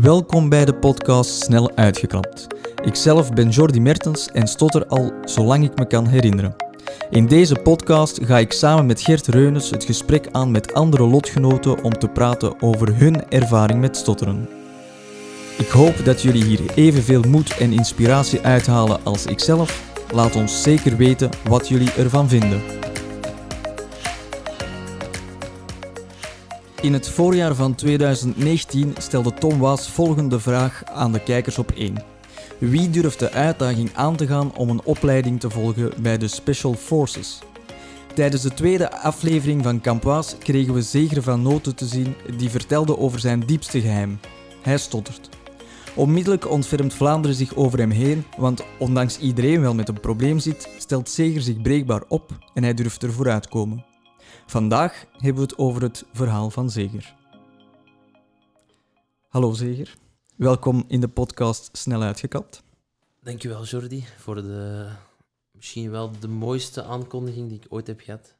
Welkom bij de podcast Snel Uitgeklapt. Ikzelf ben Jordi Mertens en stotter al zolang ik me kan herinneren. In deze podcast ga ik samen met Gert Reunes het gesprek aan met andere lotgenoten om te praten over hun ervaring met stotteren. Ik hoop dat jullie hier evenveel moed en inspiratie uithalen als ikzelf. Laat ons zeker weten wat jullie ervan vinden. In het voorjaar van 2019 stelde Tom Waas volgende vraag aan de kijkers op 1. Wie durft de uitdaging aan te gaan om een opleiding te volgen bij de Special Forces? Tijdens de tweede aflevering van Camp Waas kregen we Zeger van Noten te zien die vertelde over zijn diepste geheim. Hij stottert. Onmiddellijk ontfermt Vlaanderen zich over hem heen, want ondanks iedereen wel met een probleem zit, stelt Zeger zich breekbaar op en hij durft er vooruit komen. Vandaag hebben we het over het verhaal van Zeger. Hallo Zeger, welkom in de podcast Snel Uitgekapt. Dankjewel Jordi voor de misschien wel de mooiste aankondiging die ik ooit heb gehad.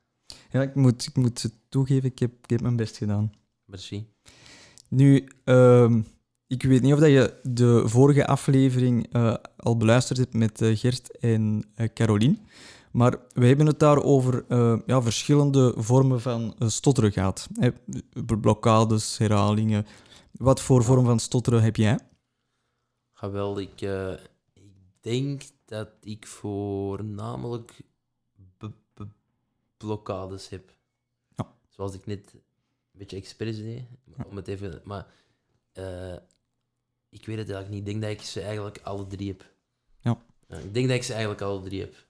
Ja, ik moet, ik moet het toegeven, ik heb, ik heb mijn best gedaan. Merci. Nu, ehm, ik weet niet of dat je de vorige aflevering eh, al beluisterd hebt met eh, Gert en uh, Carolien. Maar we hebben het daar over uh, ja, verschillende vormen van uh, stotteren gehad. Blokkades, herhalingen. Wat voor vorm van stotteren heb jij? Ja, wel, ik, uh, ik denk dat ik voornamelijk blokkades heb. Ja. Zoals ik net een beetje expres deed. Om het even, maar ik weet het eigenlijk niet. Ik denk dat ik ze eigenlijk alle drie heb. Ja. ik denk dat ik ze eigenlijk alle drie heb.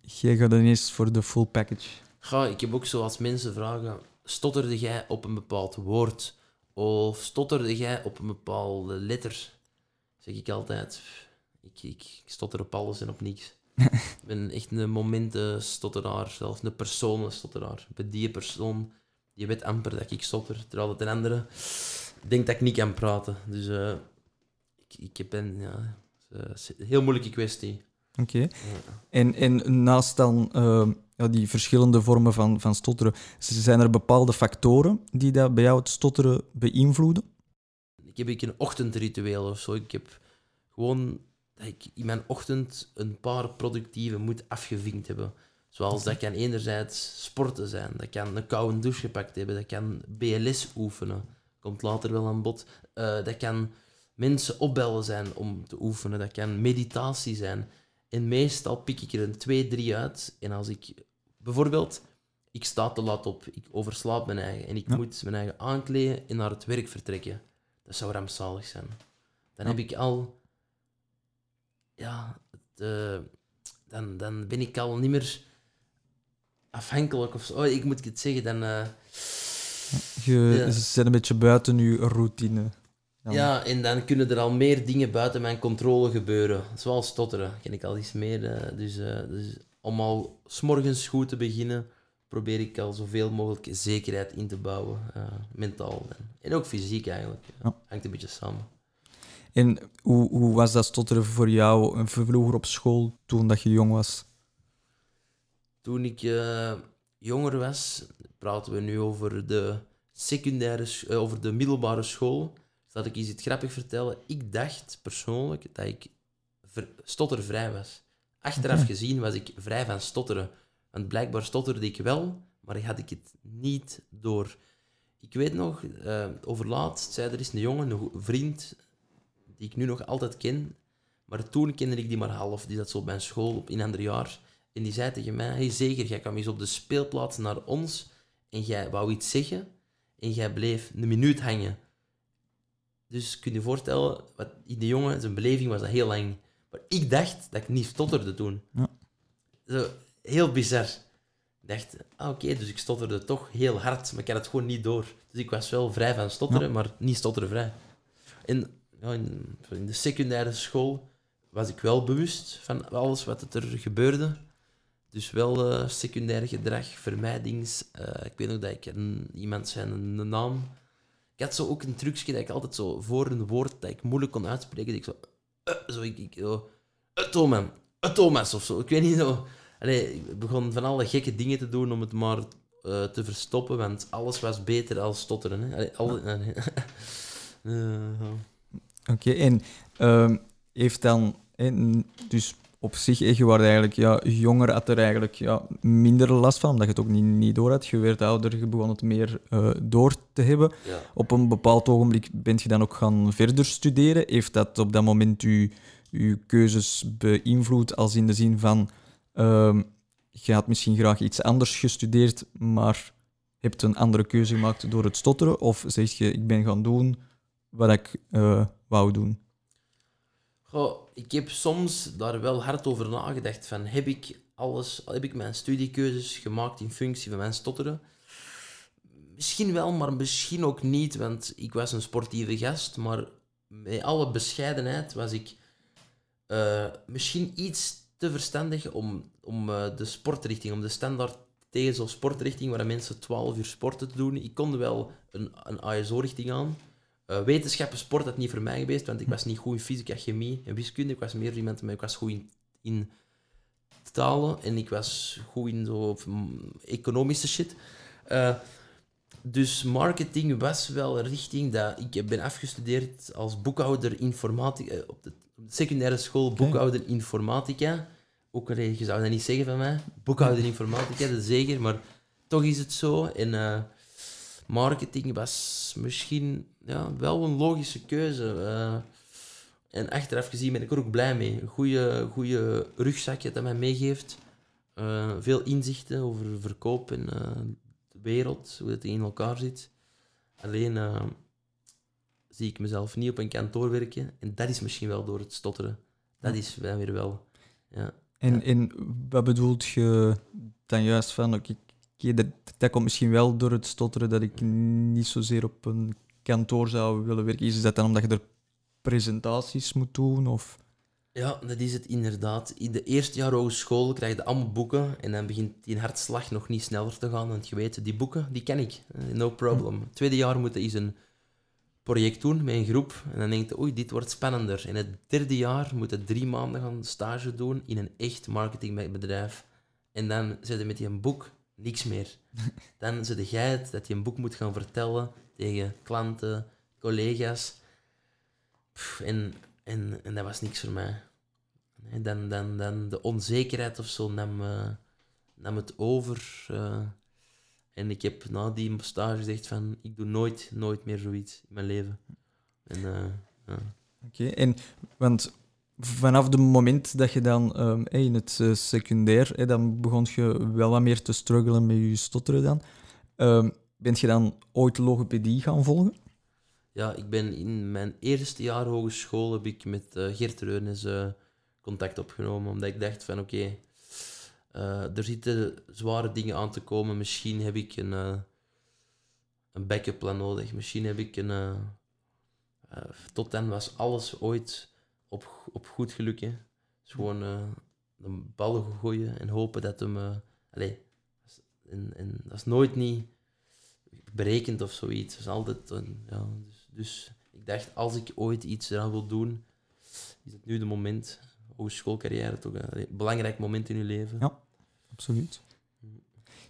Jij gaat dan eens voor de full package. Ga, ik heb ook zo als mensen vragen: stotterde jij op een bepaald woord? Of stotterde jij op een bepaalde letter? Zeg ik altijd: ik, ik, stotter op alles en op niks. ik ben echt een momentenstotteraar, zelfs een personenstotteraar. Bij die persoon, die weet amper dat ik stotter, terwijl het een andere denkt dat ik niet kan praten. Dus ik, ik ben, ja, een heel moeilijke kwestie. Oké. Okay. En, en naast dan uh, ja, die verschillende vormen van, van stotteren, zijn er bepaalde factoren die dat bij jou het stotteren beïnvloeden? Ik heb ik een ochtendritueel of zo. Ik heb gewoon dat ik in mijn ochtend een paar productieve moet afgevinkt hebben. Zoals dat kan enerzijds sporten zijn, dat kan een koude douche gepakt hebben, dat kan BLS oefenen, komt later wel aan bod. Uh, dat kan mensen opbellen zijn om te oefenen, dat kan meditatie zijn. En meestal pik ik er een twee, drie uit. En als ik bijvoorbeeld, ik sta te laat op, ik overslaap mijn eigen en ik ja. moet mijn eigen aankleden en naar het werk vertrekken. Dat zou rampzalig zijn. Dan ja. heb ik al, ja, het, uh, dan, dan ben ik al niet meer afhankelijk of zo. Oh, ik moet het zeggen, dan. Uh, je ja. zit een beetje buiten je routine. Ja. ja, en dan kunnen er al meer dingen buiten mijn controle gebeuren. Zoals stotteren, ken ik al iets meer. Uh, dus, uh, dus om al s'morgens goed te beginnen, probeer ik al zoveel mogelijk zekerheid in te bouwen. Uh, mentaal en, en, ook fysiek eigenlijk. Ja. Hangt een beetje samen. En hoe, hoe was dat stotteren voor jou vroeger op school, toen dat je jong was? Toen ik jonger was, praten we nu over de secundaire, over de middelbare school dat ik iets grappig vertellen. Ik dacht persoonlijk dat ik stottervrij was. Achteraf okay. gezien was ik vrij van stotteren. Want blijkbaar stotterde ik wel, maar had ik het niet door. Ik weet nog, uh, overlaatst zei er is een jongen, een vriend, die ik nu nog altijd ken. Maar toen kende ik die maar half. Die zat zo op mijn school op een ander jaar. En die zei tegen mij, hey zeker, jij kwam eens op de speelplaats naar ons. En jij wou iets zeggen. En jij bleef een minuut hangen. Dus kun je je voorstellen, wat, in de jongen, zijn beleving was dat heel lang. Maar ik dacht dat ik niet stotterde toen. Ja. Zo, heel bizar. Ik dacht, ah, oké, okay, dus ik stotterde toch heel hard, maar ik had het gewoon niet door. Dus ik was wel vrij van stotteren, ja. maar niet stotterenvrij. En ja, in, in, de secundaire school was ik wel bewust van alles wat er gebeurde. Dus wel uh, secundair gedrag, vermijdings... Uh, ik weet nog dat ik een, iemand zijn een naam ik had zo ook een trucje dat ik altijd zo voor een woord dat ik moeilijk kon uitspreken, dat ik zo... Uh, zo, ik, ik zo... Uh, Thomas, uh, Thomas of zo. Ik weet niet zo... Allee, ik begon van alle gekke dingen te doen om het maar uh, te verstoppen, want alles was beter als stotteren. Hè. Allee, alle, Oké, en ehm, heeft dan... En dus op zich, je was eigenlijk ja, jonger, had er eigenlijk ja, minder last van, omdat je het ook niet, niet door had. Je werd ouder, je begon het meer eh, door te hebben. ja. Op een bepaald ogenblik bent je dan ook gaan verder studeren. Heeft dat op dat moment je, je keuzes beïnvloed, als in de zin van... ehm, je had misschien graag iets anders gestudeerd, maar hebt een andere keuze gemaakt door het stotteren? Of zeg je, ik ben gaan doen wat ik eh, wou doen? Goh, ik heb soms daar wel hard over nagedacht. Van, heb ik alles, heb ik mijn studiekeuzes gemaakt in functie van mijn stotteren? Misschien wel, maar misschien ook niet, want ik was een sportieve gast. Maar met alle bescheidenheid was ik eh, misschien iets te verstandig om, om eh, de sportrichting, om de standaard TSO sportrichting, waar mensen 12 uur sporten te doen. Ik kon wel een, een ASO-richting aan. Eh, wetenschappen, sport, dat niet voor mij geweest, want ik was niet goed in fysica, chemie en wiskunde. Ik was meer iemand, maar ik was goed in, in talen en ik was goed in zo economische shit. Eh, dus marketing was wel een richting dat ik ben afgestudeerd als boekhouder informatica eh, op de, op de secundaire school boekhouder informatica. Ook al, je zou dat niet zeggen van mij, boekhouder informatica, dat is zeker, maar toch is het zo. En marketing was misschien ja, wel een logische keuze. eh. en achteraf gezien ben ik er ook blij mee. Een goede, goede rugzakje dat mij meegeeft. Eh, veel inzichten over verkoop en eh, de wereld, hoe het in elkaar zit. Alleen zie ik mezelf niet op een kantoor werken. En dat is misschien wel door het stotteren. Dat is weer wel. Ja. En, Ja. en wat bedoelt je dan juist van, oké, oké, dat, dat komt misschien wel door het stotteren dat ik niet zozeer op een kantoor zou willen werken. Is dat dan omdat je er presentaties moet doen? Of... Ja, dat is het inderdaad. In de eerste jaar hogeschool krijg je allemaal boeken en dan begint die hartslag nog niet sneller te gaan. Want je weet, die boeken, die ken ik. Eh, No problem. Tweede jaar moet je eens een project doen met een groep en dan denk je, oei, dit wordt spannender. In het derde jaar moet je drie maanden gaan stage doen in een echt marketingbedrijf. En dan zit je met die boek niks meer. Dan zit jij het dat je een boek moet gaan vertellen tegen klanten, collega's. Pff, en, en, en dat was niks voor mij. Nee, dan, dan, dan de onzekerheid of zo nam, eh, nam het over. eh. en ik heb na die stage gezegd van, ik doe nooit, nooit meer zoiets in mijn leven. En, eh. Oké, en want vanaf het moment dat je dan ehm, in het eh, secundair, hey, dan begon je wel wat meer te struggelen met je stotteren dan. Ehm bent je dan ooit logopedie gaan volgen? ja, ik ben in mijn eerste jaar hogeschool heb ik met eh, Geert Reunis eh, contact opgenomen, omdat ik dacht van, oké, er zitten zware dingen aan te komen, misschien heb ik een, een backup plan nodig, misschien heb ik een... tot dan was alles ooit op, op goed geluk. Hè. Dus gewoon eh, de bal gooien en hopen dat hem. eh allee, en, en dat is nooit niet berekend of zoiets. Dat is altijd. een- ja, dus, dus ik dacht, als ik ooit iets eraan wil doen, is het nu de moment. Hogeschoolcarrière toch een belangrijk moment in je leven. Ja. Absoluut.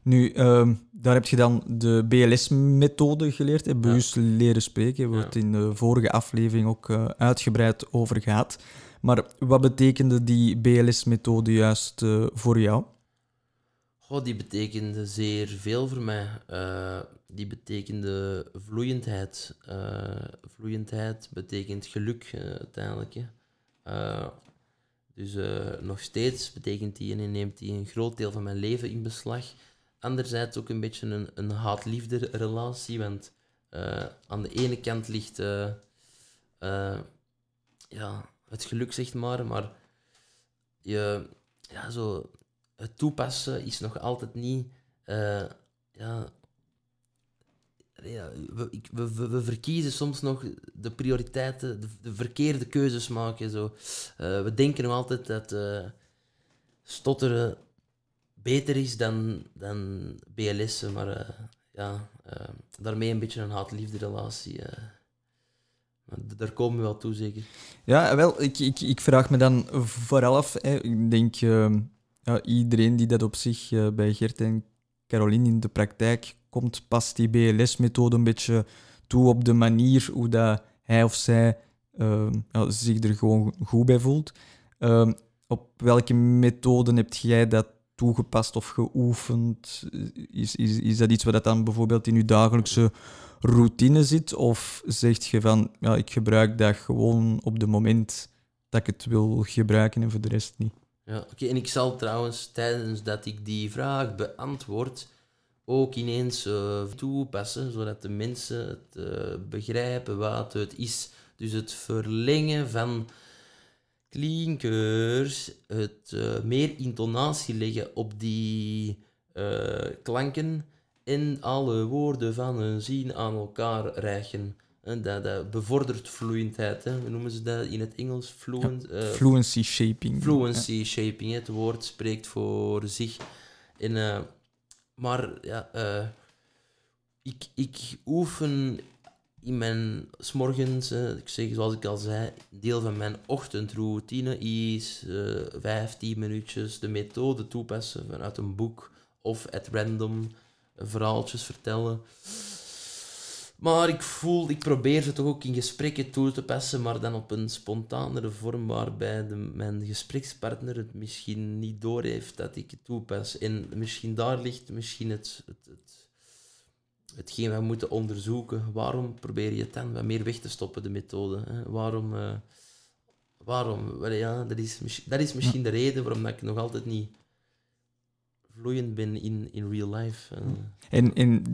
Nu, ehm, daar heb je dan de BLS-methode geleerd, hè, bewust leren spreken. Ja. het in de vorige aflevering ook eh, uitgebreid over gehad. Maar wat betekende die BLS-methode juist eh, voor jou? Goh, die betekende zeer veel voor mij. Eh, die betekende vloeiendheid. Vloeiendheid betekent geluk uiteindelijk. Hè. Dus nog steeds betekent die en neemt die een groot deel van mijn leven in beslag. Anderzijds ook een beetje een, een haat-liefde relatie, want eh, aan de ene kant ligt eh, eh, ja, het geluk, zeg maar, maar je, ja, zo, het toepassen is nog altijd niet. ja, ja, we, we, we, verkiezen soms nog de prioriteiten, de, de verkeerde keuzes maken. Zo. We denken nog altijd dat stotteren beter is dan, dan BLS'en, maar eh, ja, eh, daarmee een beetje een haat-liefde relatie. eh. daar komen we wel toe, zeker. Ja, wel, ik, ik, ik vraag me dan vooral af. Hè, ik denk, ehm, iedereen die dat op zich bij Gert en Caroline in de praktijk komt, past die BLS-methode een beetje toe op de manier hoe dat hij of zij ehm, zich er gewoon goed bij voelt. Ehm, op welke methoden heb jij dat toegepast of geoefend? Is, is, is dat iets wat dan bijvoorbeeld in je dagelijkse routine zit? Of zeg je van, ja, ik gebruik dat gewoon op het moment dat ik het wil gebruiken en voor de rest niet? Ja, oké. En ik zal trouwens tijdens dat ik die vraag beantwoord ook ineens eh, toepassen, zodat de mensen het eh, begrijpen wat het is. Dus het verlengen van klinkers, het uh, meer intonatie leggen op die klanken en alle woorden van een zin aan elkaar reichen. En dat, dat bevordert vloeiendheid. Hè. Hoe noemen ze dat in het Engels? Fluent, ja, fluency shaping. Fluency ja. shaping. Het woord spreekt voor zich. En, maar ja, ik, ik oefen in mijn smorgens, ik zeg zoals ik al zei, deel van mijn ochtendroutine is uh, 15 minuutjes de methode toepassen vanuit een boek of at random verhaaltjes vertellen. Maar ik voel, ik probeer ze toch ook in gesprekken toe te passen, maar dan op een spontanere vorm waarbij de, mijn gesprekspartner het misschien niet doorheeft dat ik het toepas. En misschien daar ligt misschien het, het, het, hetgeen we moeten onderzoeken. Waarom probeer je het dan wat meer weg te stoppen, de methode? Hè? Waarom, uh, waarom? Well, ja, dat, is, dat is misschien de reden waarom dat ik nog altijd niet vloeiend ben in, in real life. Uh. En, en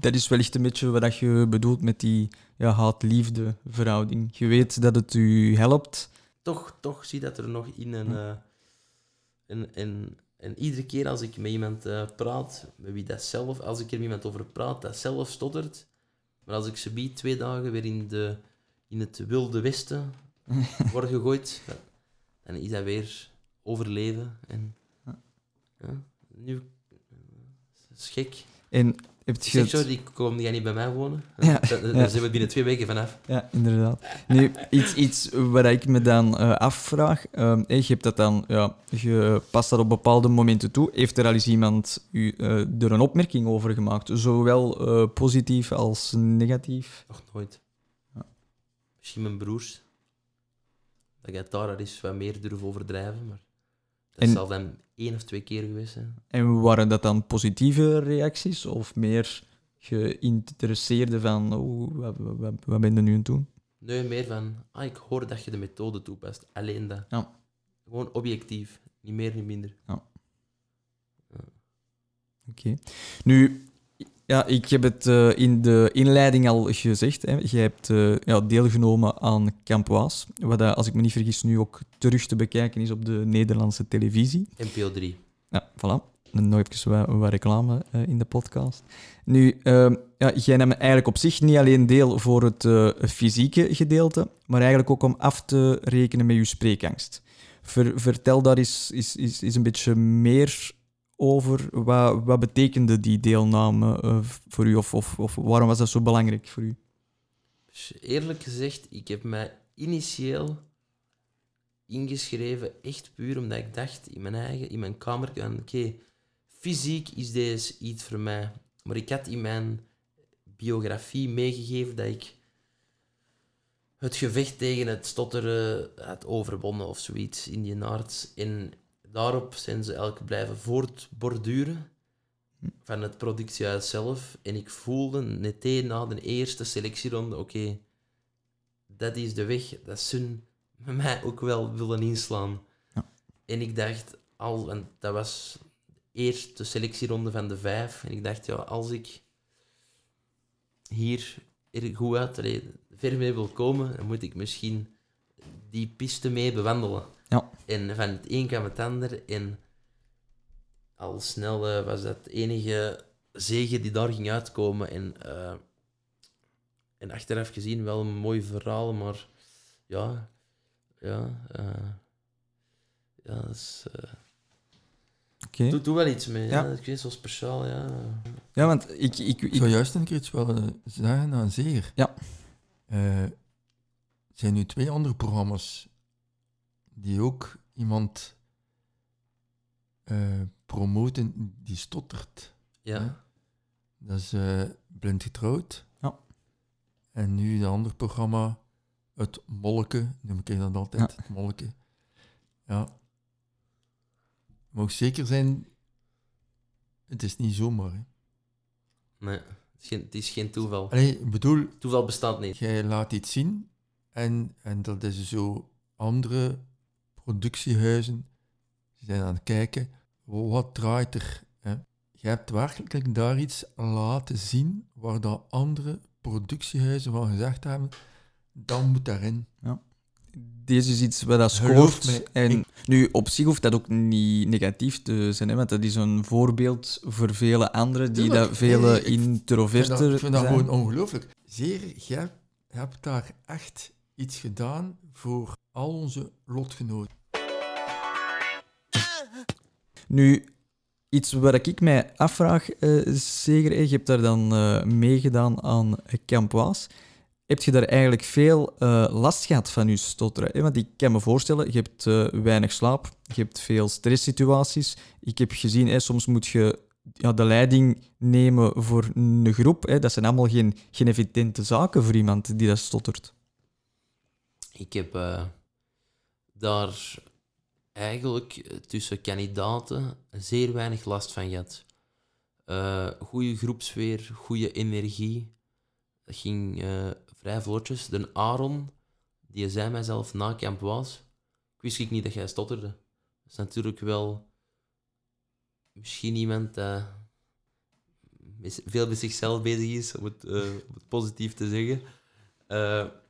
dat is wellicht een beetje wat je bedoelt met die ja, haat-liefde verhouding. Je weet dat het u helpt. Toch, toch zie dat er nog in. En, uh, en, en, en iedere keer als ik met iemand uh, praat, met wie dat zelf, als ik er met iemand over praat, dat zelf stottert. Maar als ik ze biedt twee dagen weer in, de, in het wilde westen word gegooid, dan is dat weer overleven. En, ja nu... Dat is gek. En heb je zeg zo, die komen jij niet bij mij wonen. Ja, Daar zijn we binnen twee weken vanaf. Ja, inderdaad. Nu, iets, iets waar ik me dan uh, afvraag. Uh, je hebt dat dan, ja, je past dat op bepaalde momenten toe. Heeft er al eens iemand u uh, er een opmerking over gemaakt? Zowel uh, positief als negatief? Nog nooit. Ja. Misschien mijn broers. Dat ik daar eens wat meer durf overdrijven, maar dat en... zal dan één of twee keer geweest zijn. En waren dat dan positieve reacties of meer geïnteresseerde van oh, wat, wat, wat ben je nu aan het doen? Nee, meer van ah, ik hoor dat je de methode toepast. Alleen dat. Ja. Gewoon objectief. Niet meer, niet minder. Ja. ja. Oké. Nu, ja, ik heb het uh, in de inleiding al gezegd. Hè. Je hebt uh, ja, deelgenomen aan Campoise, wat uh, als ik me niet vergis nu ook terug te bekijken is op de Nederlandse televisie. NPO 3. Ja, voilà. Nog even wat, reclame in de podcast. Nu, ehm, ja, jij neemt eigenlijk op zich niet alleen deel voor het fysieke gedeelte, maar eigenlijk ook om af te rekenen met je spreekangst. Ver, vertel daar eens, is, is, is een beetje meer over wat, wat betekende die deelname uh, voor u of, of, waarom was dat zo belangrijk voor u? Eerlijk gezegd, ik heb mij initieel ingeschreven echt puur omdat ik dacht in mijn eigen, in mijn kamer, oké, fysiek is deze iets voor mij. Maar ik had in mijn biografie meegegeven dat ik het gevecht tegen het stotteren had overwonnen of zoiets in die naart. En daarop zijn ze elk blijven voortborduren van het productiehuis zelf. En ik voelde meteen na de eerste selectieronde, oké, dat is de weg dat ze met mij ook wel willen inslaan. Ja. En ik dacht, al, en dat was eerst de selectieronde van de vijf. En ik dacht, ja, als ik hier er goed uit, ver mee wil komen, dan moet ik misschien die piste mee bewandelen. En van het een kwam het ander. En al snel uh, was dat de enige zegen die daar ging uitkomen. En, uh, en achteraf gezien wel een mooi verhaal, maar ja, ja, uh, ja, dat is. Okay. Doe, doe wel iets mee, ja. ik weet zo speciaal, ja. Ja, want ik... ik, ik... zou juist een keer iets willen zeggen aan Zeer. Ja. Uh, zijn nu twee andere programma's die ook iemand uh, promoten die stottert. Ja. Dat is uh, Blind Getrouwd. Ja. En nu een ander programma, het molke, noem ik dat altijd, Ja. het molke. Ja. Ook zeker zijn, het is niet zomaar. Hè. Nee, het is geen, het is geen toeval. Allee, ik bedoel, Toeval bestaat niet. jij laat iets zien en, en dat is zo andere productiehuizen die zijn aan het kijken, wat draait er? Hè? Je hebt werkelijk daar iets laten zien waar dat andere productiehuizen van gezegd hebben, dan moet daarin. Deze is iets wat dat scoort. En ik- nu, op zich hoeft dat ook niet negatief te zijn, hè, want dat is een voorbeeld voor vele anderen die Tuurlijk, dat vele nee, ik vind Ik vind introverter dat, ik vind dat zijn. gewoon ongelooflijk. Zeer, jij hebt daar echt iets gedaan voor al onze lotgenoten. Nu, iets waar ik mij afvraag, hè, je hebt daar dan eh, meegedaan aan Camp Waas. Heb je daar eigenlijk veel eh, last gehad van je stotteren? Want ik kan me voorstellen, je hebt weinig slaap, je hebt veel stresssituaties. Ik heb gezien, soms moet je ja, de leiding nemen voor een groep. Dat zijn allemaal geen, geen evidente zaken voor iemand die dat stottert. Ik heb eh, daar eigenlijk tussen kandidaten zeer weinig last van gehad. Eh goede groepsfeer, goede energie. Dat ging eh, vrij vlotjes. De Aaron, die zei mijzelf na camp was, ik wist ik niet dat jij stotterde. Dat is natuurlijk wel misschien iemand met- veel met zichzelf bezig is, om het, om het positief te zeggen.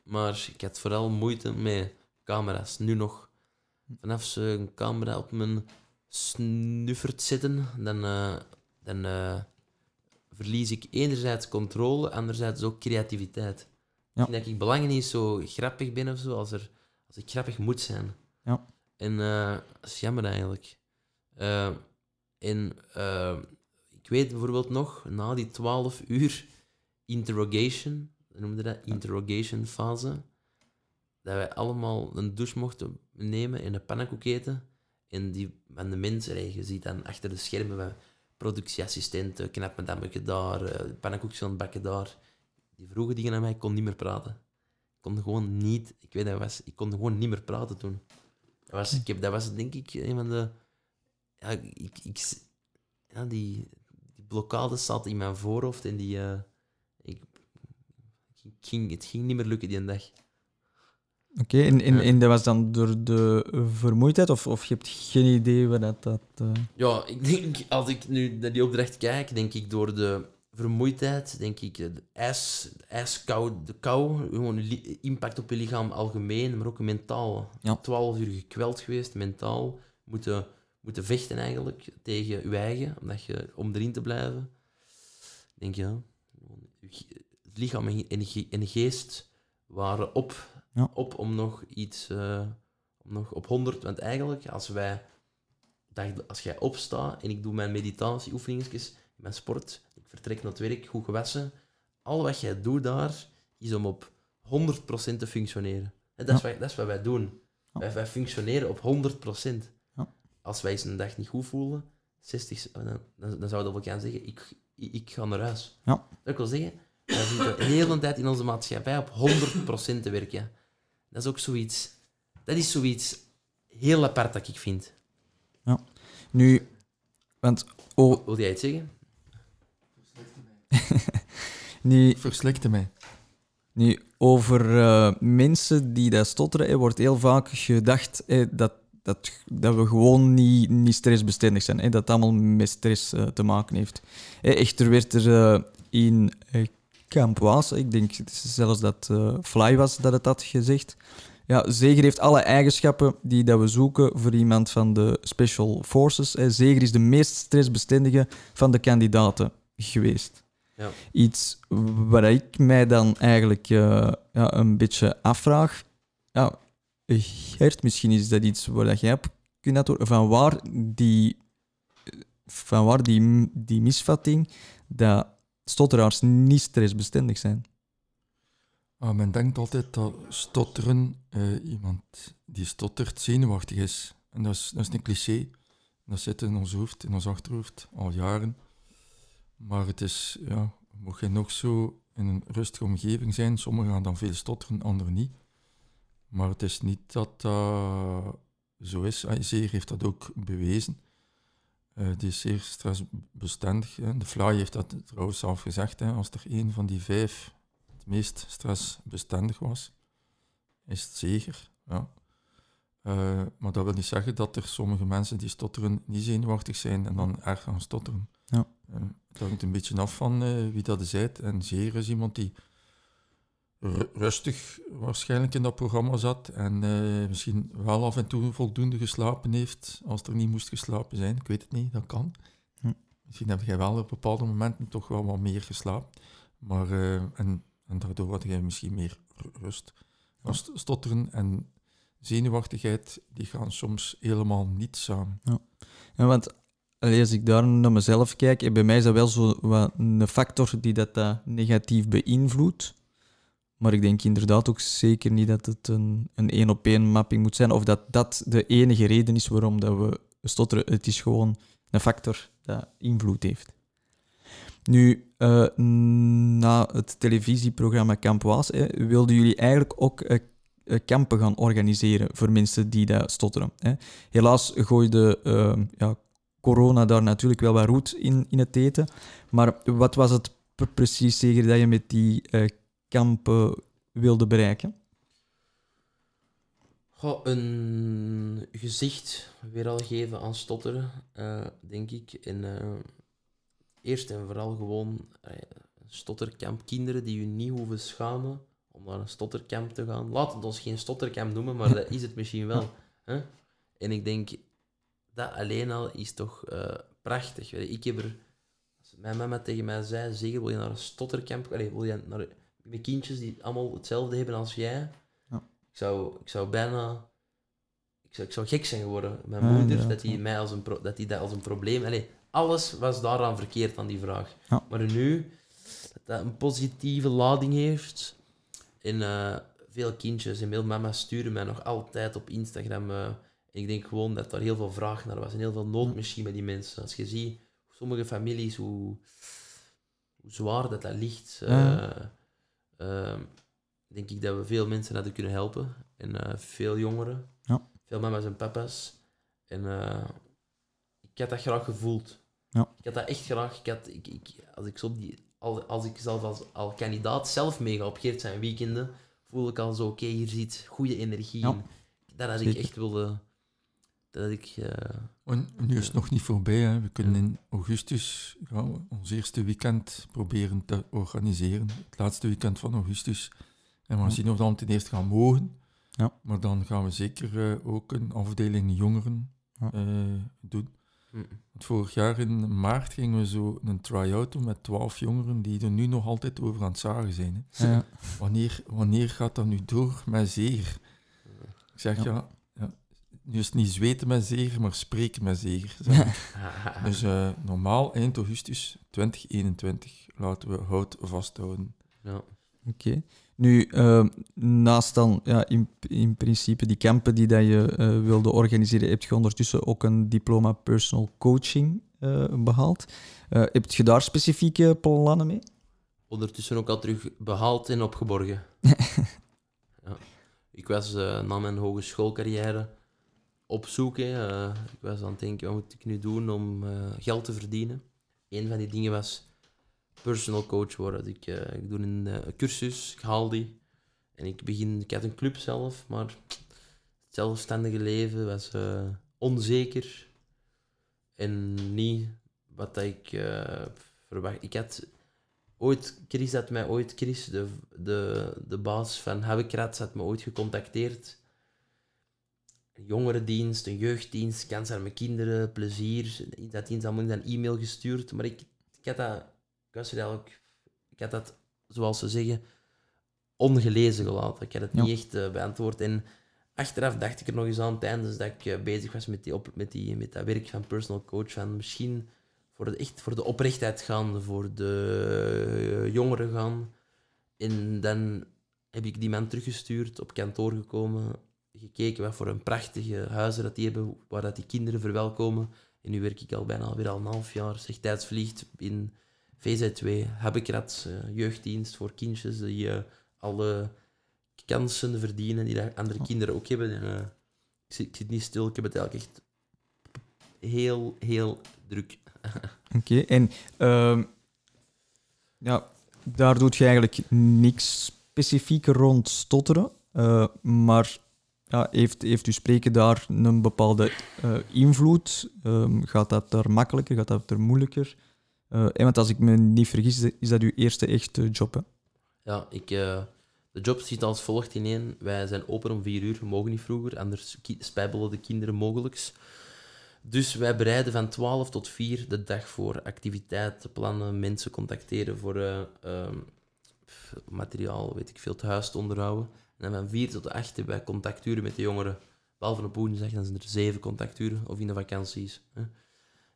Maar ik had vooral moeite met camera's. Nu nog. Vanaf ze een camera op mijn snuffert zitten, dan, eh, dan eh, verlies ik enerzijds controle, anderzijds ook creativiteit. Ja. Ik denk dat ik belangen niet zo grappig ben of zo, als, er, als ik grappig moet zijn. Ja. En eh, dat is jammer eigenlijk. En ik weet bijvoorbeeld nog, na die 12 uur interrogation, we noemden dat interrogation fase, dat wij allemaal een douche mochten nemen en een pannenkoek eten. En die van de mensen, je ziet dan achter de schermen van productieassistenten, madammeke daar, eh, pannenkoekjes bakken daar. Die vroegen dingen aan mij, ik kon niet meer praten. Ik kon gewoon niet, ik weet dat was, ik kon gewoon niet meer praten toen. Dat was, ik heb, dat was denk ik een van de, ja, ik, ik, die, die blokkade zat in mijn voorhoofd en die, eh, ging, het ging niet meer lukken die dag. Oké, en, en, Ja. en dat was dan door de vermoeidheid, of, of je hebt geen idee waar dat... dat eh, Ja, ik denk, als ik nu naar die opdracht kijk, denk ik door de vermoeidheid, denk ik de ijs, de ijskou, de kou, gewoon impact op je lichaam algemeen, maar ook mentaal. Ja. 12 uur gekweld geweest, mentaal. Moeten, moeten vechten eigenlijk tegen je eigen, omdat je, om erin te blijven. Denk, ja, je ge- het lichaam en en ge- en geest waren op, Ja. op om nog iets, eh, om nog op 100. Want eigenlijk, als wij als jij opstaat en ik doe mijn meditatieoefeningetjes, mijn sport, ik vertrek naar het werk, goed gewassen, al wat jij doet daar, is om op 100% te functioneren. En dat, is wat, dat is wat wij doen. Ja. Wij, wij functioneren op 100%. Ja. Als wij eens een dag niet goed voelen, 60, dan, dan, dan zouden we gaan zeggen, ik, ik, ik ga naar huis. Ja. Dat wil zeggen, wij zitten de hele tijd in onze maatschappij op 100% te werken. Dat is ook zoiets... Dat is zoiets heel apart dat ik vind. Nu, want... Oh, Wil jij iets zeggen? nu, Verslikte mij. Nu, over eh, mensen die dat stotteren, wordt heel vaak gedacht hè, dat, dat, dat we gewoon niet, niet stressbestendig zijn. Hè, dat het allemaal met stress eh, te maken heeft. Echter werd er eh, in eh, ik denk zelfs dat eh, Fly was dat het had gezegd. Ja, Zeger heeft alle eigenschappen die dat we zoeken voor iemand van de Special Forces. Hè. Zeger is de meest stressbestendige van de kandidaten geweest. Ja. Iets waar ik mij dan eigenlijk eh, ja, een beetje afvraag. Ja, Gert, misschien is dat iets waar dat jij op kunt antwoorden. Van waar die, van waar die, die misvatting dat stotteraars niet stressbestendig zijn. Ah, men denkt altijd dat stotteren, eh, iemand die stottert, zenuwachtig is. En dat is, dat is een cliché. Dat zit in ons hoofd, in ons achterhoofd, al jaren. Maar het is, ja, mocht je nog zo in een rustige omgeving zijn, sommigen gaan dan veel stotteren, anderen niet. Maar het is niet dat dat zo is. Ah, Zeer heeft dat ook bewezen. Eh die is zeer stressbestendig. Hè. De Fly heeft dat trouwens zelf gezegd. Hè. Als er één van die vijf het meest stressbestendig was, is het zeker. Ja. Eh, maar dat wil niet zeggen dat er sommige mensen die stotteren niet zenuwachtig zijn en dan erg gaan stotteren. Ja. Eh, het hangt een beetje af van eh, wie dat is. En zeer is iemand die rustig waarschijnlijk in dat programma zat en eh, misschien wel af en toe voldoende geslapen heeft als er niet moest geslapen zijn. Ik weet het niet, dat kan. Hm. Misschien heb jij wel op bepaalde momenten toch wel wat meer geslapen. Maar, eh, en, en daardoor had jij misschien meer ru- rust. Stotteren en zenuwachtigheid, die gaan soms helemaal niet samen. Ja, want allee, als ik daar naar mezelf kijk, eh, bij mij is dat wel zo wat een factor die dat, eh, negatief beïnvloedt. Maar ik denk inderdaad ook zeker niet dat het een een één-op-één mapping moet zijn, of dat dat de enige reden is waarom dat we stotteren. Het is gewoon een factor dat invloed heeft. Nu, eh, na het televisieprogramma Kamp Was, eh, wilden jullie eigenlijk ook eh, eh, kampen gaan organiseren voor mensen die dat stotteren. Hè. Helaas gooide ehm, ja, corona daar natuurlijk wel wat roet in, in het eten. Maar wat was het pre- precies zeker dat je met die kampen wilde bereiken? Goh, een gezicht weer al geven aan stotteren, eh, denk ik. En eh, eerst en vooral gewoon een stotterkamp. Kinderen die je niet hoeven schamen om naar een stotterkamp te gaan. Laat het ons geen stotterkamp noemen, maar dat is het misschien wel. Hè? En ik denk, dat alleen al is toch prachtig. Ik heb er... Als mijn mama tegen mij zei, zeg, wil je naar een stotterkamp? Allee, wil je naar, met kindjes die allemaal hetzelfde hebben als jij? Ik zou, ik zou bijna... Ik zou, ik zou gek zijn geworden. Mijn Ja, moeder, dat die, ja. mij als een pro- dat die dat als een probleem... Allee, alles was daaraan verkeerd aan die vraag. Ja. Maar nu, dat dat een positieve lading heeft. En eh, veel kindjes en veel mama's sturen mij nog altijd op Instagram. en ik denk gewoon dat daar heel veel vraag naar was. En heel veel nood misschien bij die mensen. Als je ziet, sommige families, hoe, hoe zwaar dat dat ligt... eh, Ja. Denk ik dat we veel mensen hadden kunnen helpen. En eh, veel jongeren. Ja. Veel mama's en papa's. En eh, ik had dat graag gevoeld. Ja. Ik had dat echt graag. Ik had, ik, ik, als, ik zo die, als, als ik zelf als al kandidaat zelf meega op Geert zijn weekenden, voel ik al zo, oké, hier zit goede energie Ja. in. Dat had ik echt willen... Dat ik... eh, En nu is het nog niet voorbij. Hè. We kunnen in augustus gaan we ons eerste weekend proberen te organiseren. Het laatste weekend van augustus. En we gaan zien of we dan ten eerste gaan mogen. Ja. Maar dan gaan we zeker eh, ook een afdeling jongeren Ja. eh, doen. mm, Want vorig jaar in maart gingen we zo een try-out doen met twaalf jongeren die er nu nog altijd over aan het zagen zijn. Hè. Ja. Wanneer, wanneer gaat dat nu door met zeer? Ik zeg Ja. ja, ja, nu is het niet zweten met zeer, maar spreken met zeer. zeg ik. Dus eh, normaal eind augustus 2021 laten we hout vasthouden. ja. Oké. Nu, eh, naast dan ja, in, in principe die kampen die dat je eh, wilde organiseren, heb je ondertussen ook een diploma personal coaching eh, behaald. Eh, heb je daar specifieke plannen mee? ondertussen ook al terug behaald en opgeborgen. ja. Ik was eh, na mijn hogeschoolcarrière op zoek. hè. Eh, ik was aan het denken, wat moet ik nu doen om eh, geld te verdienen? Een van die dingen was personal coach worden. Ik, eh, ik doe een cursus, ik haal die. En ik begin, ik had een club zelf, maar het zelfstandige leven was onzeker. En niet wat ik verwacht. Ik had ooit, Chris had mij ooit, Chris, de, de, de baas van Habekrats, had me ooit gecontacteerd. Een jongerendienst, een jeugddienst, kansarme kinderen, plezier. Dat dienst had me een e-mail gestuurd, maar ik, ik had dat, ik was eigenlijk, ik had dat, zoals ze zeggen, ongelezen gelaten. Ik had het Ja. niet echt eh, beantwoord. En achteraf dacht ik er nog eens aan, tijdens dat ik eh, bezig was met, die op, met, die, met dat werk van personal coach, van misschien voor de, echt voor de oprechtheid gaan, voor de eh, jongeren gaan. En dan heb ik die man teruggestuurd, op kantoor gekomen, gekeken wat voor een prachtige huizen dat die hebben, waar dat die kinderen verwelkomen. En nu werk ik al bijna weer al een half jaar, zeg tijd vliegt, in VZ2, Habekrats, eh, jeugddienst voor kindjes die eh, alle kansen verdienen die andere kinderen ook hebben. En, eh, ik, zit, ik zit niet stil, ik heb het eigenlijk echt heel, heel druk. Oké, en ehm, ja, daar doet je eigenlijk niks specifiek rond stotteren, maar ja, heeft, heeft uw spreken daar een bepaalde eh, invloed? Ehm, gaat dat er makkelijker, gaat dat er moeilijker? Eh, en want als ik me niet vergis, is dat uw eerste echte job? Ja, ik, eh, de job ziet als volgt ineen. Wij zijn open om vier uur, we mogen niet vroeger, anders spijbelen de kinderen mogelijks. Dus wij bereiden van 12 tot 4 de dag voor activiteiten, plannen, mensen contacteren voor eh, ehm, materiaal, weet ik veel, het huis te onderhouden. En van 4 tot 8 hebben wij contacturen met de jongeren. Behalve op woensdag, dan zijn er zeven contacturen, of in de vakanties. Hè.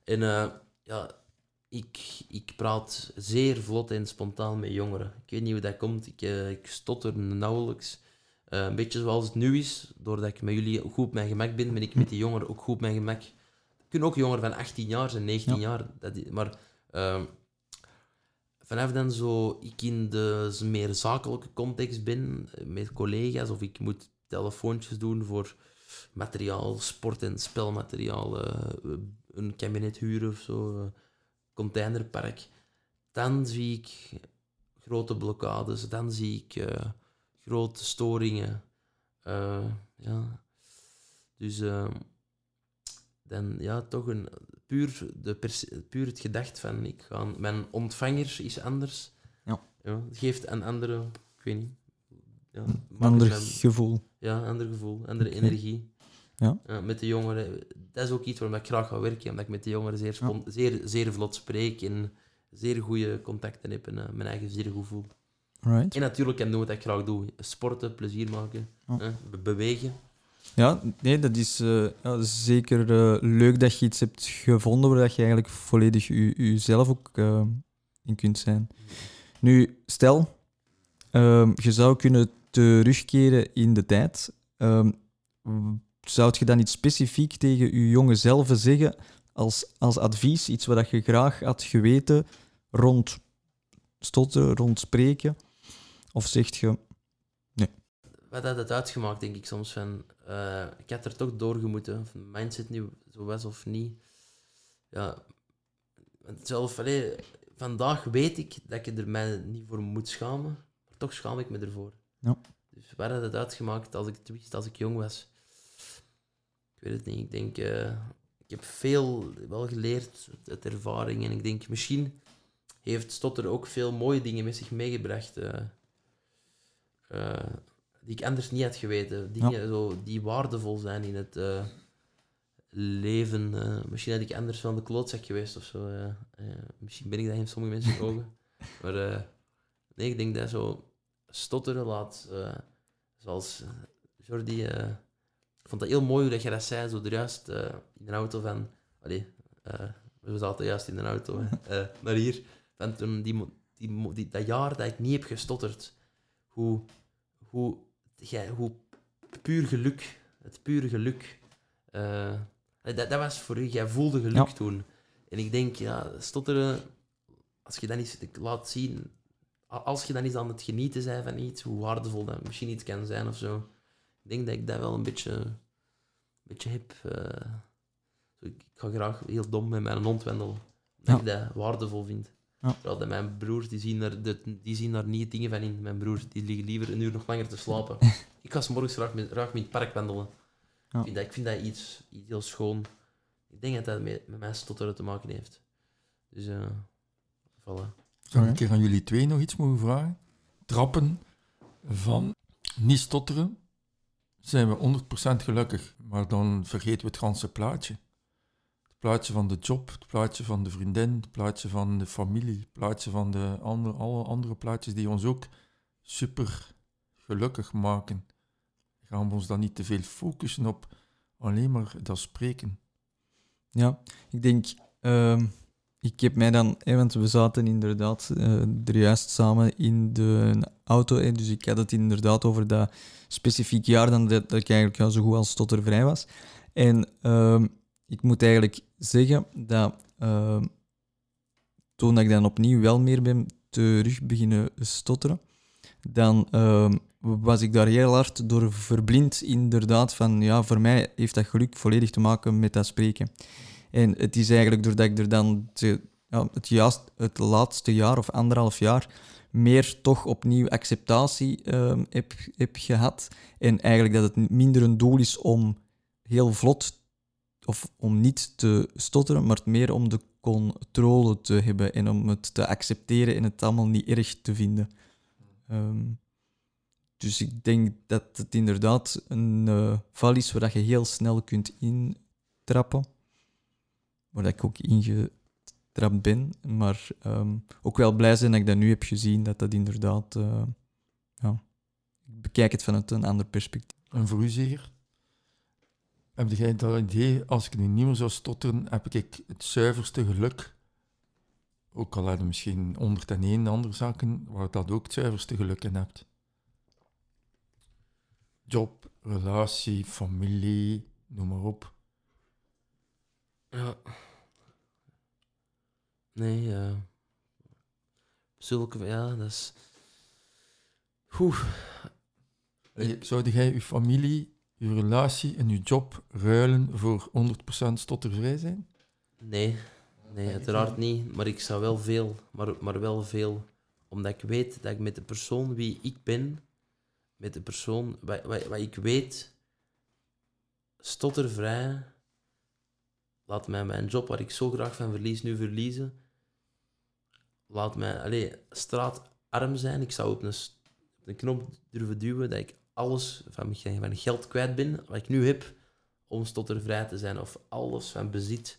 En eh, ja, ik, ik praat zeer vlot en spontaan met jongeren. Ik weet niet hoe dat komt, ik, eh, ik stotter nauwelijks. Eh, een beetje zoals het nu is, doordat ik met jullie goed op mijn gemak ben, ben ik met die jongeren ook goed op mijn gemak. Het kunnen ook jongeren van 18 jaar zijn, 19 Ja. jaar. Dat, maar vanaf dan zo ik in de meer zakelijke context ben, eh, met collega's, of ik moet telefoontjes doen voor materiaal, sport- en spelmateriaal, eh, een kabinet huren of zo, eh, containerpark, dan zie ik grote blokkades, dan zie ik eh, grote storingen. Eh, ja. Dus eh, dan ja, toch een, puur, de puur het gedacht van ik ga, mijn ontvanger is anders. Ja. Ja, het geeft een andere, ik weet niet. Ja, ander gevoel. ja, ander gevoel, andere energie. Ja. met de jongeren, dat is ook iets waar ik graag ga werken, omdat ik met de jongeren zeer, zeer, zeer vlot spreek en zeer goede contacten heb en eh, mijn eigen zeer goed voel. Right. En natuurlijk kan doen wat ik graag doe. Sporten, plezier maken, bewegen. Ja, nee, dat is eh, zeker eh, leuk dat je iets hebt gevonden waar dat je eigenlijk volledig u, uzelf ook eh, in kunt zijn. Nu, stel, ehm, je zou kunnen terugkeren in de tijd. Ehm, zou je dan iets specifiek tegen je jonge zelf zeggen als, als advies? Iets wat je graag had geweten rond stotten, rond spreken? Of zegt je, Wat had het uitgemaakt, denk ik soms, van... eh, ik had er toch doorgemoeten, of mijn mindset nu zo was of niet. Ja, want zelf, allee, vandaag weet ik dat ik er mij niet voor moet schamen, maar toch schaam ik me ervoor. Ja. Dus wat had het uitgemaakt als ik wist, als ik jong was? Ik weet het niet, ik denk... eh, ik heb veel wel geleerd uit ervaring en ik denk, misschien heeft Stotter ook veel mooie dingen met zich meegebracht. eh, die ik anders niet had geweten. Dingen zo, die waardevol zijn in het eh, leven. eh. misschien had ik anders van de klootzak geweest of zo. eh. Eh, misschien ben ik dat in sommige mensen ogen. Maar eh, nee, ik denk dat zo stotteren laat. eh, zoals eh, Jordi. eh, ik vond dat heel mooi hoe dat je dat zei, zo er juist eh, in de auto van. Allee, eh, we zaten juist in de auto eh, naar hier. Van toen die, mo- die, mo- die, dat jaar dat ik niet heb gestotterd, hoe, hoe, jij, hoe puur geluk, het pure geluk. eh, dat, dat was voor u, jij voelde geluk Ja. toen. En ik denk, ja, stotteren, als je dat eens laat zien, als je dan eens aan het genieten bent van iets, hoe waardevol dat misschien iets kan zijn of zo. Ik denk dat ik dat wel een beetje, een beetje heb. eh. Ik, ga graag heel dom met mijn hond wandelen, Ja. ik dat waardevol vind. Ja. Terwijl mijn broers, die zien, de- die zien daar niet dingen van in. Mijn broers, die liggen liever een uur nog langer te slapen. ik ga 's morgens graag met, graag met het park wandelen. Ja. Ik, vind dat, ik vind dat iets, iets heel schoon. Ik denk dat dat met, met mijn stotteren te maken heeft. Dus, eh voilà. Zou ik een keer aan jullie twee nog iets mogen vragen? Trappen van niet stotteren, zijn we 100% gelukkig. Maar dan vergeten we het ganse plaatje. Plaatje van de job, het plaatje van de vriendin, het plaatje van de familie, het plaatje van de andere, alle andere plaatjes die ons ook super gelukkig maken. Gaan we ons dan niet te veel focussen op alleen maar dat spreken? Ja, ik denk, ehm, ik heb mij dan, want we zaten inderdaad eh, er juist samen in de auto, hè, dus ik had het inderdaad over dat specifiek jaar dan dat, ik eigenlijk zo goed als stottervrij was. En ehm, ik moet eigenlijk zeggen dat ehm, toen ik dan opnieuw wel meer ben terug beginnen stotteren, dan ehm, was ik daar heel hard door verblind, inderdaad. Van ja, voor mij heeft dat geluk volledig te maken met dat spreken. En het is eigenlijk doordat ik er dan het, juist, het laatste jaar of anderhalf jaar meer toch opnieuw acceptatie ehm, heb, heb gehad. En eigenlijk dat het minder een doel is om heel vlot of om niet te stotteren, maar meer om de controle te hebben en om het te accepteren en het allemaal niet erg te vinden. Ehm, dus ik denk dat het inderdaad een uh, val is waar je heel snel kunt intrappen. Waar ik ook ingetrapt ben. Maar ehm, ook wel blij zijn dat ik dat nu heb gezien, dat dat inderdaad... Uh, ja, ik bekijk het vanuit een ander perspectief. En voor u zeker? Heb jij dat idee, als ik nu niet meer zou stotteren, heb ik het zuiverste geluk? Ook al heb je misschien 101 andere zaken waar dat ook het zuiverste geluk in hebt. Job, relatie, familie, noem maar op. Ja. Nee, ja. Zulke, ja, dat is... Oeh. Zou jij je familie je relatie en je job ruilen voor 100% stottervrij zijn? Nee, nee, uiteraard niet. Maar ik zou wel veel, maar, maar wel veel. Omdat ik weet dat ik met de persoon wie ik ben, met de persoon wat, wat, wat ik weet, stottervrij, laat mij mijn job waar ik zo graag van verlies nu verliezen. Laat mij allez, straatarm zijn. Ik zou op een, op een knop durven duwen dat ik alles van mijn geld kwijt ben, wat ik nu heb, om stottervrij te zijn. Of alles van bezit.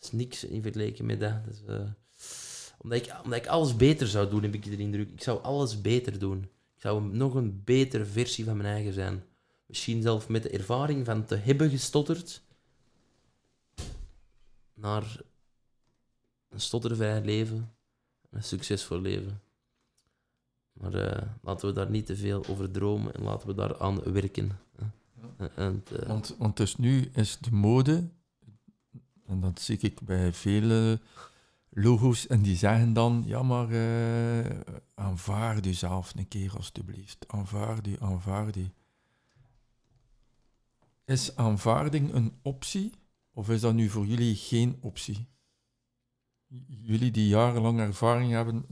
Is niks in vergelijking met dat. is, uh, omdat, ik, omdat ik alles beter zou doen, heb ik de indruk. Ik zou alles beter doen. Ik zou nog een betere versie van mijn eigen zijn. Misschien zelf met de ervaring van te hebben gestotterd naar een stottervrij leven, een succesvol leven. Maar uh, laten we daar niet te veel over dromen en laten we daar aan werken. Ja. En, uh, want, want dus nu is de mode, en dat zie ik bij vele logo's, en die zeggen dan, ja maar uh, aanvaard u zelf een keer alstublieft. Aanvaard u, aanvaard u. Is aanvaarding een optie, of is dat nu voor jullie geen optie? Jullie die jarenlang ervaring hebben,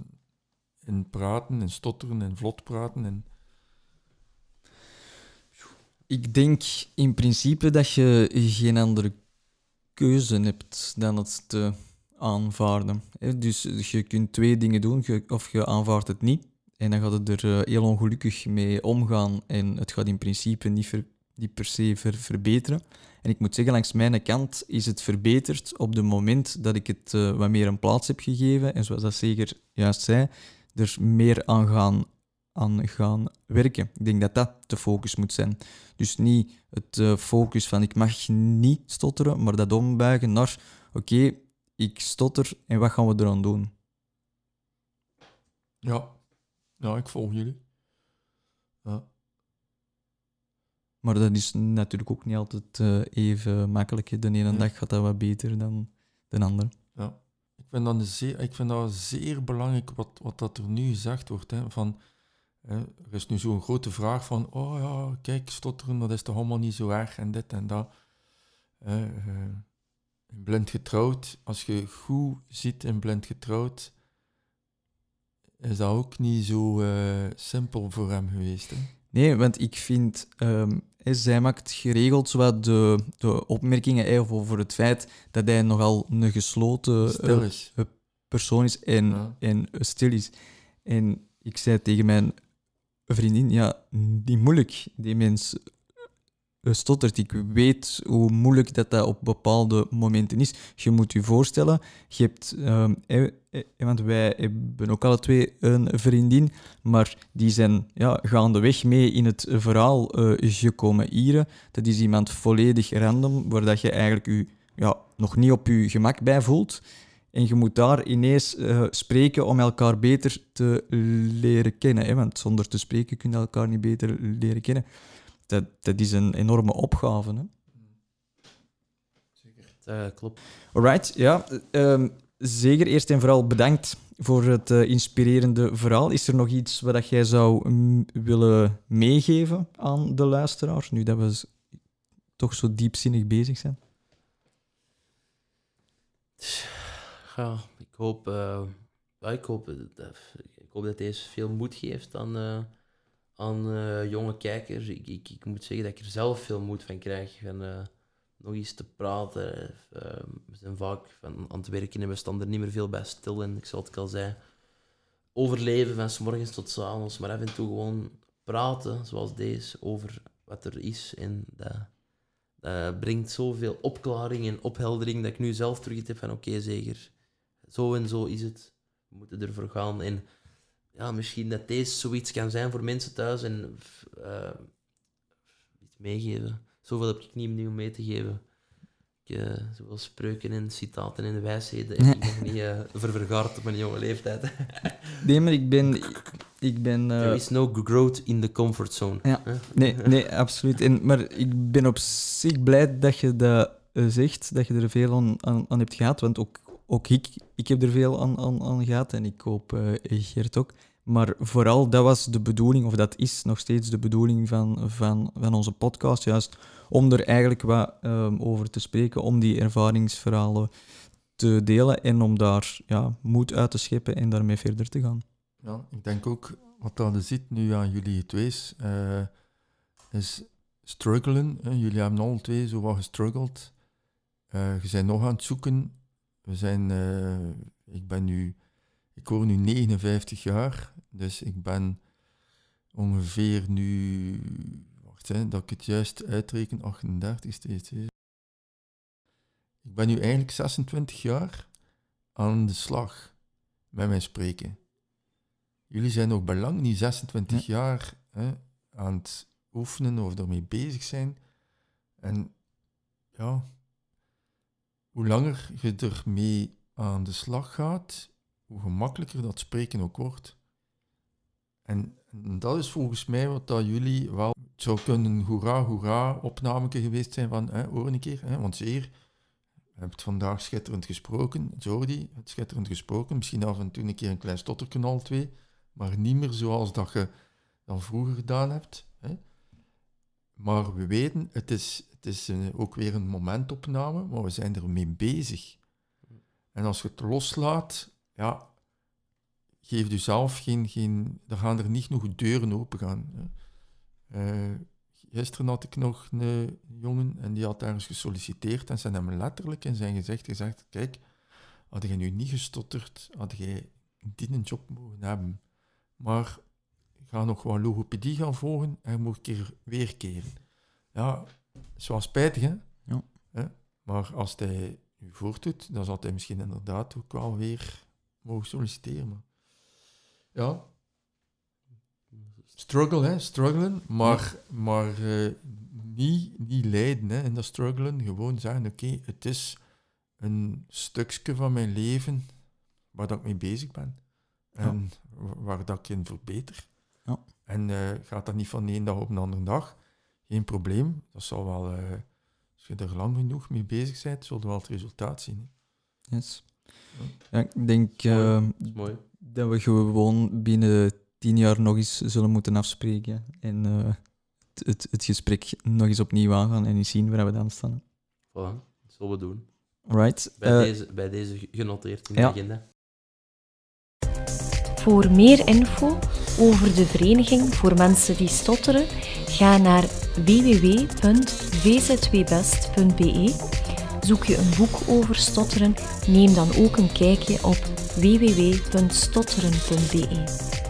en praten en stotteren en vlot praten. En... Ik denk in principe dat je geen andere keuze hebt dan het te aanvaarden. Dus, je kunt twee dingen doen, of je aanvaardt het niet. En dan gaat het er eh, heel ongelukkig mee omgaan en het gaat in principe niet per se verbeteren. En ik moet zeggen, langs mijn kant is het verbeterd op het moment dat ik het uh, wat meer een plaats heb gegeven. En zoals dat zeker juist zei, er meer aan gaan, aan gaan werken. Ik denk dat dat de focus moet zijn. Dus niet het uh, focus van ik mag niet stotteren, maar dat ombuigen naar oké, ik stotter en wat gaan we eraan doen? Ja, ja ik volg jullie. Ja. Maar dat is natuurlijk ook niet altijd uh, even makkelijk. De ene dag gaat dat wat beter dan de andere. Ja vind, dat zeer, ik vind dat zeer belangrijk wat, wat dat er nu gezegd wordt. Hè, van, hè, er is nu zo'n grote vraag van, oh ja, kijk, stotteren, dat is toch allemaal niet zo erg en dit en dat. Hè, uh, blind getrouwd, als je goed ziet in blind getrouwd, is dat ook niet zo uh, simpel voor hem geweest. Hè? Nee, want ik vind, um, zij maakt geregeld zowat de, de opmerkingen over het feit dat hij nogal een gesloten uh, persoon is en, ja. en stil is. En ik zei tegen mijn vriendin, ja, die moeilijk, die mens stottert. Ik weet hoe moeilijk dat, dat op bepaalde momenten is. Je moet je voorstellen, je hebt, um, eh, eh, want wij hebben ook alle twee een vriendin, maar die zijn ja, gaandeweg mee in het verhaal uh, gekomen hier. Dat is iemand volledig random, waar dat je eigenlijk je ja, nog niet op je gemak bij voelt. En je moet daar ineens spreken om elkaar beter te leren kennen. Hè? Want zonder te spreken kun je elkaar niet beter leren kennen dat, dat is een enorme opgave. Hè? Zeker. Dat klopt. Alright, ja. Um, zeker eerst en vooral bedankt voor het eh, inspirerende verhaal. Is er nog iets wat jij zou mm, willen meegeven aan de luisteraars, nu dat we toch zo diepzinnig bezig zijn? Ja, ik hoop, uh, ik hoop, dat, ik hoop dat deze veel moed geeft aan, uh, aan uh, jonge kijkers. Ik, ik, ik, moet zeggen dat ik er zelf veel moed van krijg. Van, nog eens te praten. we zijn vaak van, aan het werken en we staan er niet meer veel bij stil. En ik zal het al zeggen, overleven van s morgens tot s avonds. Maar af en toe gewoon praten, zoals deze, over wat er is. En dat, brengt zoveel opklaring en opheldering dat ik nu zelf terug heb van oké, zeker zo en zo is het. We moeten ervoor gaan. En ja, misschien dat deze zoiets kan zijn voor mensen thuis en uh, iets meegeven. Zoveel heb ik niet opnieuw mee te geven. Ik, uh, zoveel spreuken en citaten en wijsheden heb ik nog niet uh, ververgaard op mijn jonge leeftijd. nee, maar ik ben... Ik ben There is no growth in the comfort zone. Ja. Nee, nee, absoluut. En, maar ik ben op zich blij dat je dat zegt, dat je er veel aan, aan, aan hebt gehad, want ook ook ik, ik heb er veel aan, aan, aan gehad en ik hoop uh, Geert ook. Maar vooral, dat was de bedoeling, of dat is nog steeds de bedoeling van, van, van onze podcast, juist om er eigenlijk wat um, over te spreken, om die ervaringsverhalen te delen en om daar ja, moed uit te scheppen en daarmee verder te gaan. Ja, ik denk ook, wat er zit nu aan jullie twee, uh, is struggelen. Jullie hebben alle twee zo wat gestruggeld. Uh, je bent nog aan het zoeken we zijn, uh, ik ben nu, ik hoor nu 59 jaar, dus ik ben ongeveer nu, wacht hè, dat ik het juist uitreken, 38 steeds. Ik ben nu eigenlijk 26 jaar aan de slag met mijn spreken. Jullie zijn nog belang niet 26 jaar hè, aan het oefenen of ermee bezig zijn. En ja, hoe langer je ermee aan de slag gaat, hoe gemakkelijker dat spreken ook wordt. En, dat is volgens mij wat dat jullie wel... Het zou kunnen een hoera, hoera opname geweest zijn van, hè, hoor een keer, hè, want zeer... Je hebt vandaag schitterend gesproken, Jordi, het schitterend gesproken. Misschien af en toe een keer een klein stotterken al twee, maar niet meer zoals dat je dan vroeger gedaan hebt. Hè. Maar we weten, het is, het is ook weer een momentopname, maar we zijn ermee bezig. En als je het loslaat, ja, geef jezelf geen, geen... Dan gaan er niet genoeg deuren open gaan. Uh, gisteren had ik nog een jongen en die had ergens gesolliciteerd en ze hebben hem letterlijk in zijn gezicht gezegd, kijk, had je nu niet gestotterd, had jij die een job mogen hebben. Maar ga nog wat logopedie gaan volgen en moet een keer weer keren. Ja, is wel spijtig, hè? Ja. Maar als hij u voortdoet, dan zal hij misschien inderdaad ook wel weer mogen solliciteren. Maar... Ja. Struggle, hè? Struggelen, maar, maar uh, niet, niet lijden hè? in dat struggelen. Gewoon zeggen, oké, het is een stukje van mijn leven waar dat ik mee bezig ben. En waar dat ik in verbeter. Ja. En uh, gaat dat niet van de ene dag op de andere dag geen probleem. Dat zal wel, uh, als je er lang genoeg mee bezig bent, zul je wel het resultaat zien. Hè. Yes. Ja, ik denk uh, dat, dat we gewoon binnen tien jaar nog eens zullen moeten afspreken en uh, het, het, het, gesprek nog eens opnieuw aangaan en eens zien waar we dan staan. Voilà, dat zullen we doen. Right. Bij, deze, bij deze genoteerd in de agenda. Voor meer info over de Vereniging voor Mensen die Stotteren, ga naar www.vzwbest.be. Zoek je een boek over stotteren, neem dan ook een kijkje op www.stotteren.be.